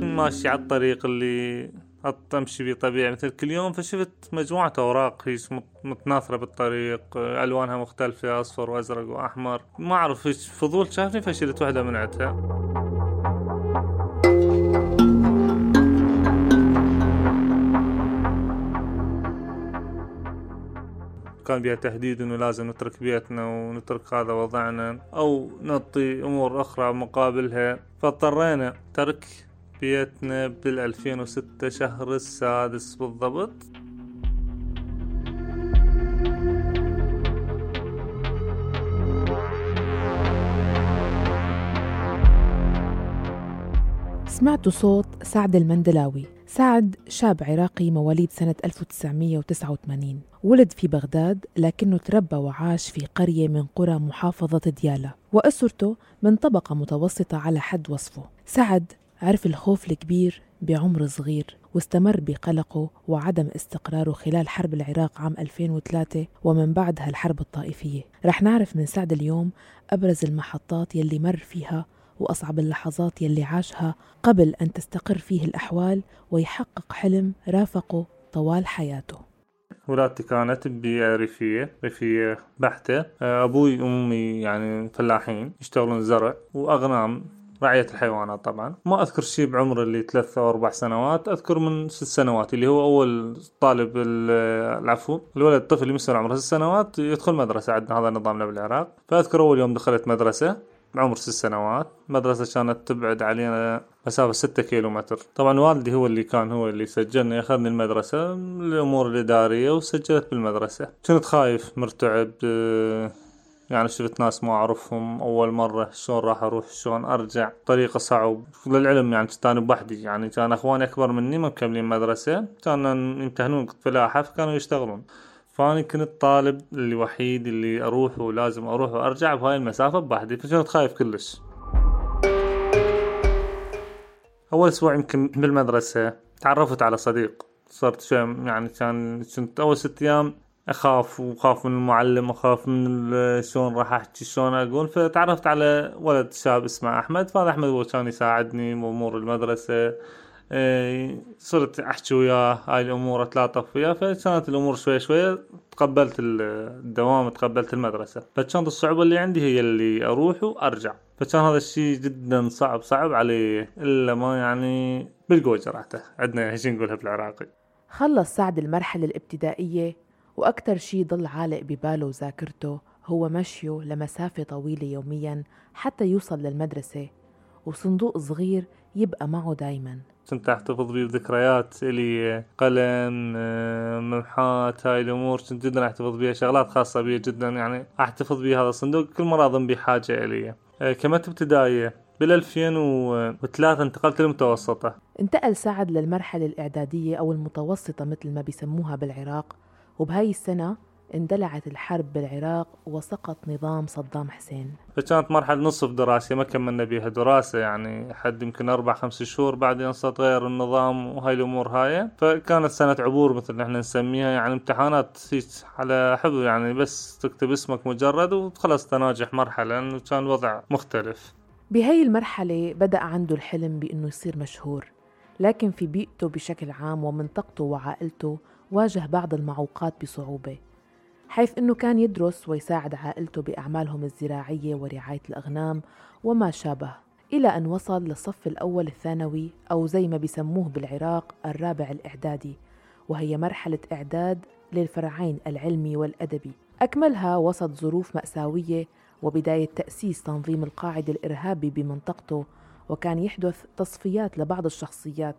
ماشي على الطريق اللي امشي بيه طبيعي. مثل كل يوم فشفت مجموعة أوراق هي متناثرة بالطريق. ألوانها مختلفة أصفر وأزرق وأحمر. ما أعرف فضول شافني فشلت واحدة من عندها كان بها تهديد إنه لازم نترك بيتنا ونترك هذا وضعنا أو نعطي أمور أخرى مقابلها. فاضطرينا ترك بيتنا بال 2006 شهر السادس بالضبط. سمعتوا صوت سعد المندلاوي. سعد شاب عراقي مواليد سنة 1989 ولد في بغداد لكنه تربى وعاش في قرية من قرى محافظة ديالى وأسرته من طبقة متوسطة على حد وصفه. سعد عرف الخوف الكبير بعمر صغير واستمر بقلقه وعدم استقراره خلال حرب العراق عام 2003 ومن بعدها الحرب الطائفية. رح نعرف من سعد اليوم أبرز المحطات يلي مر فيها وأصعب اللحظات يلي عاشها قبل أن تستقر فيه الأحوال ويحقق حلم رافقه طوال حياته. ولادتي كانت بريفية ريفية بحتة. أبوي وأمي يعني فلاحين يشتغلون زرع وأغنام رعية الحيوانات طبعا. ما أذكر شيء بعمر اللي ثلاثة أو أربع سنوات أذكر من ست سنوات اللي هو أول طالب العفو الولد الطفل اللي مثل عمره ست سنوات يدخل مدرسة عندنا هذا نظامنا بالعراق. فأذكر أول يوم دخلت مدرسة بعمر ست سنوات. مدرسة كانت تبعد علينا مسافة ستة كيلو متر طبعا والدي هو اللي كان هو اللي سجلني أخذني المدرسة الأمور الإدارية وسجلت بالمدرسة. كنت خايف مرتعب يعني شفت ناس ما أعرفهم. أول مرة شلون راح أروح شلون أرجع. طريقة صعب. للعلم يعني كنت أنا بوحدي. يعني كان أخواني أكبر مني مكملين مدرسة. كانوا يمتهنون فلاحة فكانوا يشتغلون. فاني كنت طالب الوحيد اللي أروح ولازم أروح وأرجع بهاي المسافة بوحدي فكنت خايف كلش. أول أسبوع يمكن بالمدرسة تعرفت على صديق. صرت شوي يعني كان كنت أول ست أيام أخاف وخاف من المعلم أخاف من شلون راح أحكي شلون أقول. فتعرفت على ولد شاب اسمه أحمد فهذا أحمد هو كان يساعدني بأمور المدرسة. إيه، صرت أحكي وياه هاي الأمور أتلاطف وياه فكانت الأمور شوي شوي تقبلت الدوام تقبلت المدرسة. فكانت الصعوبة اللي عندي هي اللي أروح وأرجع. فكان هذا الشيء جدا صعب صعب علي إلا ما يعني بالقوة جرعته عندنا هيك نقولها بالعراقي. خلص سعد المرحلة الابتدائية وأكثر شيء ضل عالق بباله وذاكرته هو مشيه لمسافة طويلة يوميا حتى يوصل للمدرسة. وصندوق صغير يبقى معه دايما. كنت احتفظ بيه بذكريات إلي قلم ممحات هاي الأمور كنت جدا أحتفظ بيها شغلات خاصة بي جدا يعني أحتفظ بيه هذا الصندوق. كل مرة أظن بحاجه إلي. آه، كملت ابتدائيه بال 2003 انتقلت للمتوسطة. انتقل سعد للمرحلة الإعدادية أو المتوسطة مثل ما بيسموها بالعراق وبهاي السنة اندلعت الحرب بالعراق وسقط نظام صدام حسين. فكانت مرحلة نصف دراسة ما كملنا بيها دراسة يعني حد يمكن أربع خمس شهور بعدين صار غير النظام وهاي الأمور هاي. فكانت سنة عبور مثل نحن نسميها يعني امتحانات على حفظ يعني بس تكتب اسمك مجرد وخلص تناجح مرحلة لأنه كان وضع مختلف. بهاي المرحلة بدأ عنده الحلم بأنه يصير مشهور لكن في بيئته بشكل عام ومنطقته وعائلته واجه بعض المعوقات بصعوبة. حيث أنه كان يدرس ويساعد عائلته بأعمالهم الزراعية ورعاية الأغنام وما شابه إلى أن وصل للصف الأول الثانوي أو زي ما بيسموه بالعراق الرابع الإعدادي وهي مرحلة إعداد للفرعين العلمي والأدبي. أكملها وسط ظروف مأساوية وبداية تأسيس تنظيم القاعدة الإرهابي بمنطقته وكان يحدث تصفيات لبعض الشخصيات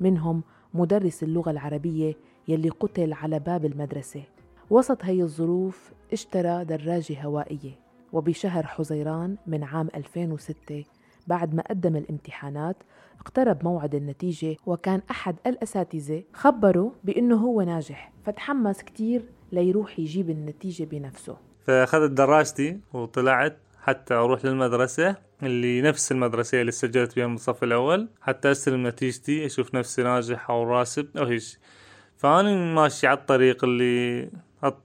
منهم مدرس اللغة العربية يلي قتل على باب المدرسة. وسط هي الظروف اشترى دراجة هوائية وبشهر حزيران من عام 2006 بعد ما قدم الامتحانات اقترب موعد النتيجة وكان أحد الأساتذة خبره بأنه هو ناجح فتحمس كتير ليروح يجيب النتيجة بنفسه. فأخذت دراجتي وطلعت حتى أروح للمدرسة اللي نفس المدرسة اللي سجلت فيها من الصف الأول حتى أستلم نتيجتي أشوف نفسي ناجح أو راسب أو هيك فأنا ماشي على الطريق اللي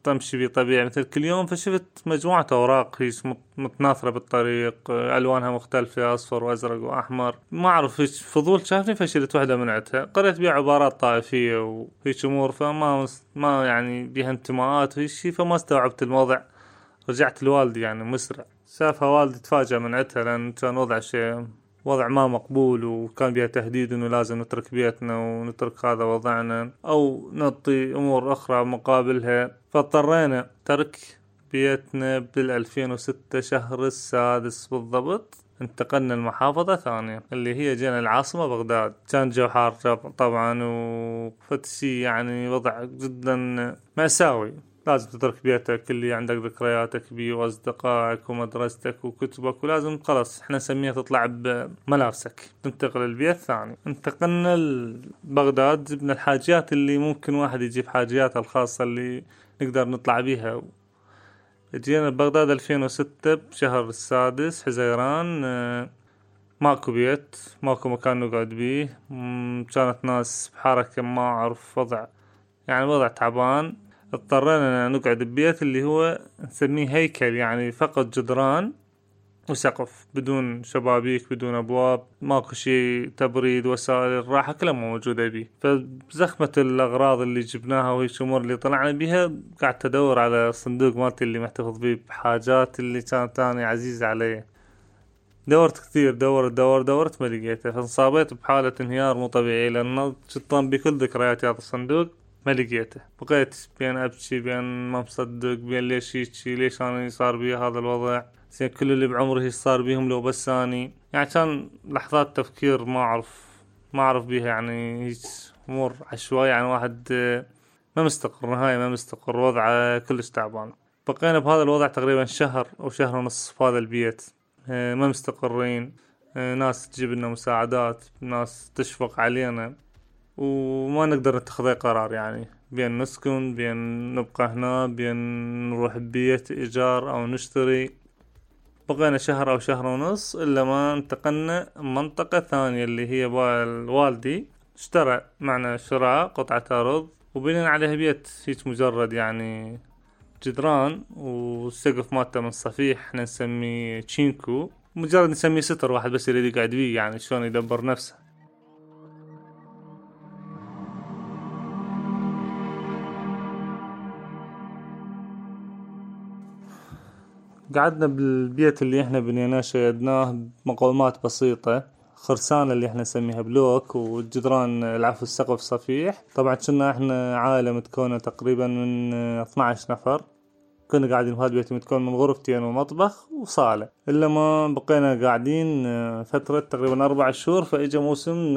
امشي بيه طبيعي مثل كل يوم فشفت مجموعة أوراق هيش متناثرة بالطريق ألوانها مختلفة أصفر وأزرق وأحمر. ما أعرف هيش فضول شافني فشلت واحدة منعتها قريت بيها عبارات طائفية وهيش أمور فما ما يعني بيها انتماءات وهيك فما استوعبت الموضع رجعت لوالدي يعني مسرع. شافها والدي تفاجأ منعتها لأن كان وضع شيء وضع ما مقبول وكان بها تهديد إنه لازم نترك بيتنا ونترك هذا وضعنا أو نعطي أمور أخرى مقابلها. فاضطرينا ترك بيتنا بالألفين وستة شهر السادس بالضبط. انتقلنا المحافظة ثانية اللي هي جينا العاصمة بغداد. كان جو حار طبعا وفتشي يعني وضع جدا مأساوي. لازم تترك بيتك اللي عندك ذكرياتك بيه واصدقائك ومدرستك وكتبك ولازم خلاص إحنا نسميها تطلع بملابسك. تنتقل البيت ثاني انتقلنا لبغداد جبنا الحاجيات اللي ممكن واحد يجيب حاجياته الخاصة اللي نقدر نطلع بيها. جينا بغداد ألفين وستة بشهر السادس حزيران آه، ماكو بيت ماكو مكان نقعد بيه. كانت ناس بحركة ما أعرف وضع يعني وضع تعبان. اضطرينا نقعد ببيت اللي هو نسميه هيكل يعني فقط جدران وسقف بدون شبابيك بدون أبواب ماكو شي تبريد وسائل الراحة كلها مو موجودة بيه فبزخمة الأغراض اللي جبناها وهي الأمور اللي طلعنا بيها قعدت أدور على الصندوق مالتي اللي محتفظ بيه بحاجات اللي كانت تاني عزيزة علي دورت كثير دورت دورت دورت ما لقيته. فانصابيت بحالة انهيار مو طبيعي لأنه شطان بكل ذكرياتي هذا الصندوق. ما لقيته بقيت بين ابكي بين ما مصدق بين ليش هيجي ليش أنا صار بي هذا الوضع زين كل اللي بعمري صار بيهم لو بس اني يعني كان لحظات تفكير ما اعرف ما اعرف بيها يعني هيك امور عشوائية يعني واحد ما مستقر نهاية ما مستقر وضعه كلش تعبان۔ بقينا بهذا الوضع تقريبا شهر أو شهر ونص في هذا البيت. ما مستقرين ناس تجيب لنا مساعدات ناس تشفق علينا. وما نقدر نتخذ أي قرار يعني. بين نسكن بين نبقى هنا بين نروح ببيت إيجار أو نشتري. بقينا شهر أو شهر ونص إلا ما انتقلنا منطقة ثانية اللي هي والدي. اشترى معنا شراء قطعة أرض وبنينا عليها بيت. هيك مجرد يعني جدران والسقف مالته من صفيح إحنا نسميه تشينكو. مجرد نسميه ستر واحد بس اللي يقعد بيه يعني شلون يدبر نفسه. قعدنا بالبيت اللي إحنا بنيناه شيدناه بمقومات بسيطة خرسانة اللي إحنا نسميها بلوك والجدران العفو السقف صفيح. طبعا كنا إحنا عائلة متكونة تقريبا من 12 نفر. كنا قاعدين بهذا البيت متكون من غرفتين ومطبخ وصالة. إلا ما بقينا قاعدين فترة تقريبا أربع شهور فإجا موسم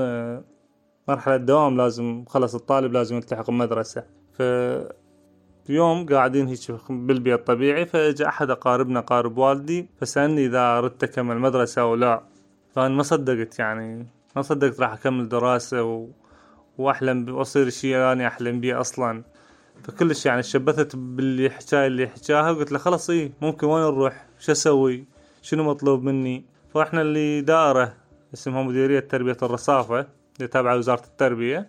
مرحلة دوام لازم خلص الطالب لازم يلتحق بمدرسة. ف يوم قاعدين هيك بالبيت طبيعي فاجى أحد أقاربنا قارب والدي فسألني إذا ردت أكمل مدرسة أو لا. فأنا ما صدقت يعني ما صدقت راح أكمل دراسة و... وأحلم وأصير شيء اني أحلم بيه أصلا. فكلش يعني شبثت باللي حكاي اللي حكاها وقلت له خلاص إيه ممكن وين نروح؟ شو أسوي؟ شنو مطلوب مني؟ فإحنا اللي دائرة اسمها مديرية تربية الرصافة اللي تابعة وزارة التربية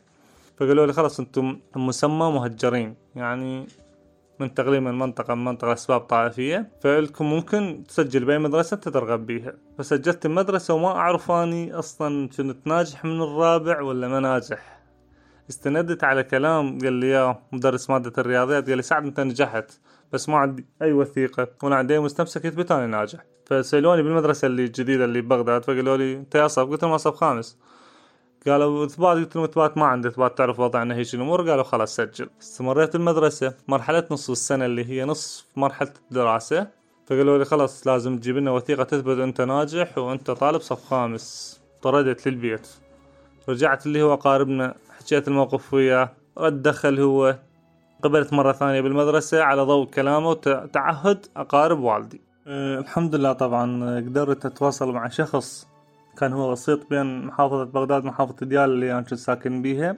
فقالوا لي خلاص أنتم مسمى مهجرين. يعني من منطقة من منطقة لأسباب طائفية فلكم ممكن تسجل بأي مدرسة أنت ترغب بيها. فسجلت المدرسة وما أعرف أني أصلا كنت ناجح من الرابع ولا ما ناجح. استندت على كلام قال لي يا مدرس مادة الرياضيات قال لي سعد أنت نجحت بس ما عندي أي وثيقة. ولا عندي أي مستمسك يثبت أني ناجح. فسألوني بالمدرسة اللي الجديدة اللي ببغداد فقالوا لي أنت يا صف قلت لهم صف خامس. قالوا إثبات قلت لهم إثبات ما عندي إثبات تعرف وضعنا هيك الأمور؟ قالوا خلاص سجل. استمريت المدرسة. مرحلة نص السنة اللي هي نصف مرحلة الدراسة. فقالوا لي خلاص لازم تجيب لنا وثيقة تثبت أنت ناجح وأنت طالب صف خامس. طردت للبيت رجعت اللي هو قاربنا. حكيت الموقف وياه. رد دخل هو. قبلت مرة ثانية بالمدرسة على ضوء كلامه. وتعهد أقارب والدي. أه الحمد لله طبعا. قدرت أتواصل مع شخص كان هو وسيط بين محافظة بغداد ومحافظة ديال اللي أنا كنت ساكن بيها.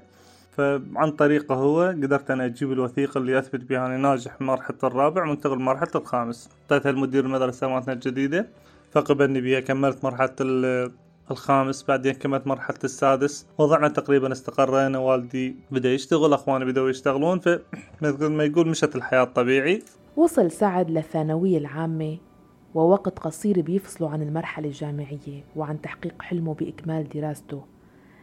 فعن طريقه هو قدرت أنا أجيب الوثيقة اللي أثبت بها أني ناجح مرحلة الرابع ومنتقل مرحلة الخامس. أعطيتها المدير المدرسة مالتنا الجديدة. فقبلني بها كملت مرحلة الخامس بعدين كملت مرحلة السادس. وضعنا تقريبا استقرينا والدي بدأ يشتغل أخواني بدأوا يشتغلون. فمثل ما يقول مشت الحياة الطبيعي. وصل سعد للثانوية العامة. ووقت قصير بيفصلوا عن المرحلة الجامعية وعن تحقيق حلمه بإكمال دراسته.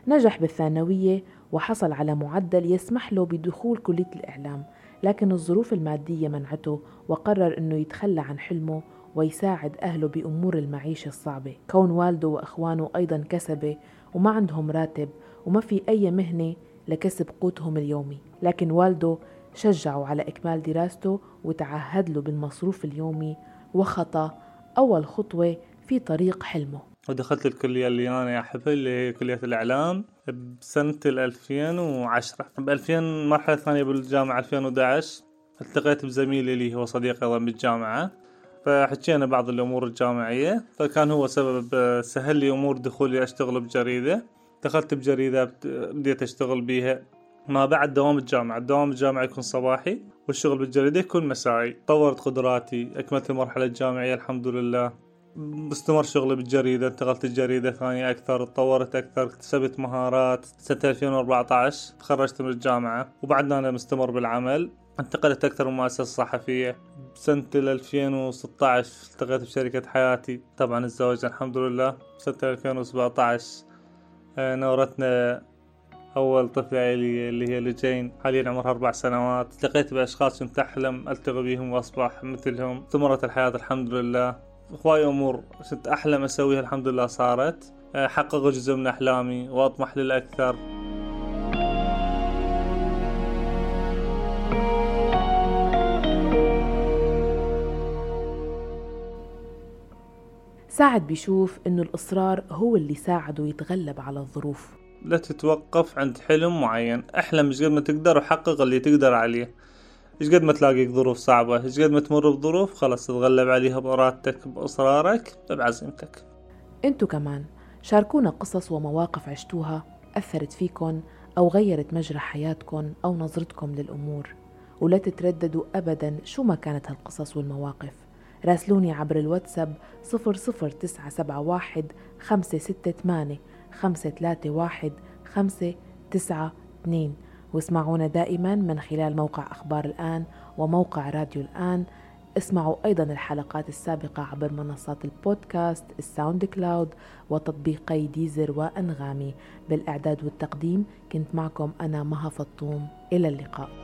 نجح بالثانوية وحصل على معدل يسمح له بدخول كلية الإعلام لكن الظروف المادية منعته وقرر أنه يتخلى عن حلمه ويساعد أهله بأمور المعيشة الصعبة. كون والده وإخوانه أيضا كسبة وما عندهم راتب وما في أي مهنة لكسب قوتهم اليومي. لكن والده شجعه على إكمال دراسته وتعهد له بالمصروف اليومي وخطى أول خطوة في طريق حلمه. ودخلت الكلية اللي أنا أحبها اللي هي كلية الإعلام بسنة 2010 ب 2000 مرحلة ثانية بالجامعة 2011 التقيت بزميلي اللي هو صديقي أيضا بالجامعة. فحكينا بعض الأمور الجامعية. فكان هو سبب سهل لي أمور دخولي أشتغل بجريدة. دخلت بجريدة بديت أشتغل بيها. ما بعد دوام الجامعة. دوام الجامعة يكون صباحي والشغل بالجريدة يكون مسائي. طورت قدراتي أكملت المرحلة الجامعية الحمد لله استمر شغلي بالجريدة انتقلت الجريدة ثانية أكثر تطورت أكثر اكتسبت مهارات. سنة 2014 تخرجت من الجامعة وبعدنا أنا مستمر بالعمل. انتقلت أكثر من مؤسسة صحفية. سنة 2016 التقيت بشركة حياتي. طبعا الزواج الحمد لله سنة 2017 آه، نورتنا أول طفلة لي اللي هي لجين حاليا عمرها أربع سنوات. التقيت بأشخاص كنت أحلم ألتقي بهم وأصبح مثلهم. استمرت الحياة الحمد لله. هواي أمور كنت أحلم أسويها الحمد لله صارت. آه، حقق جزء من أحلامي وأطمح للأكثر. سعد بيشوف إنه الإصرار هو اللي ساعده يتغلب على الظروف. لا تتوقف عند حلم معين. أحلم إيش قد ما تقدر وحقق اللي تقدر عليه. إيش قد ما تلاقيك ظروف صعبة إيش قد ما تمر بظروف خلاص تتغلب عليها بإرادتك بإصرارك بعزيمتك أنتو كمان شاركونا قصص ومواقف عشتوها أثرت فيكن أو غيرت مجرى حياتكن أو نظرتكم للأمور. ولا تترددوا أبدا شو ما كانت هالقصص والمواقف. راسلوني عبر الواتساب 00971 568 531 592 واسمعونا دائما من خلال موقع أخبار الآن وموقع راديو الآن. اسمعوا أيضا الحلقات السابقة عبر منصات البودكاست الساوند كلاود وتطبيقي ديزر وأنغامي. بالإعداد والتقديم كنت معكم أنا مها فطوم. إلى اللقاء.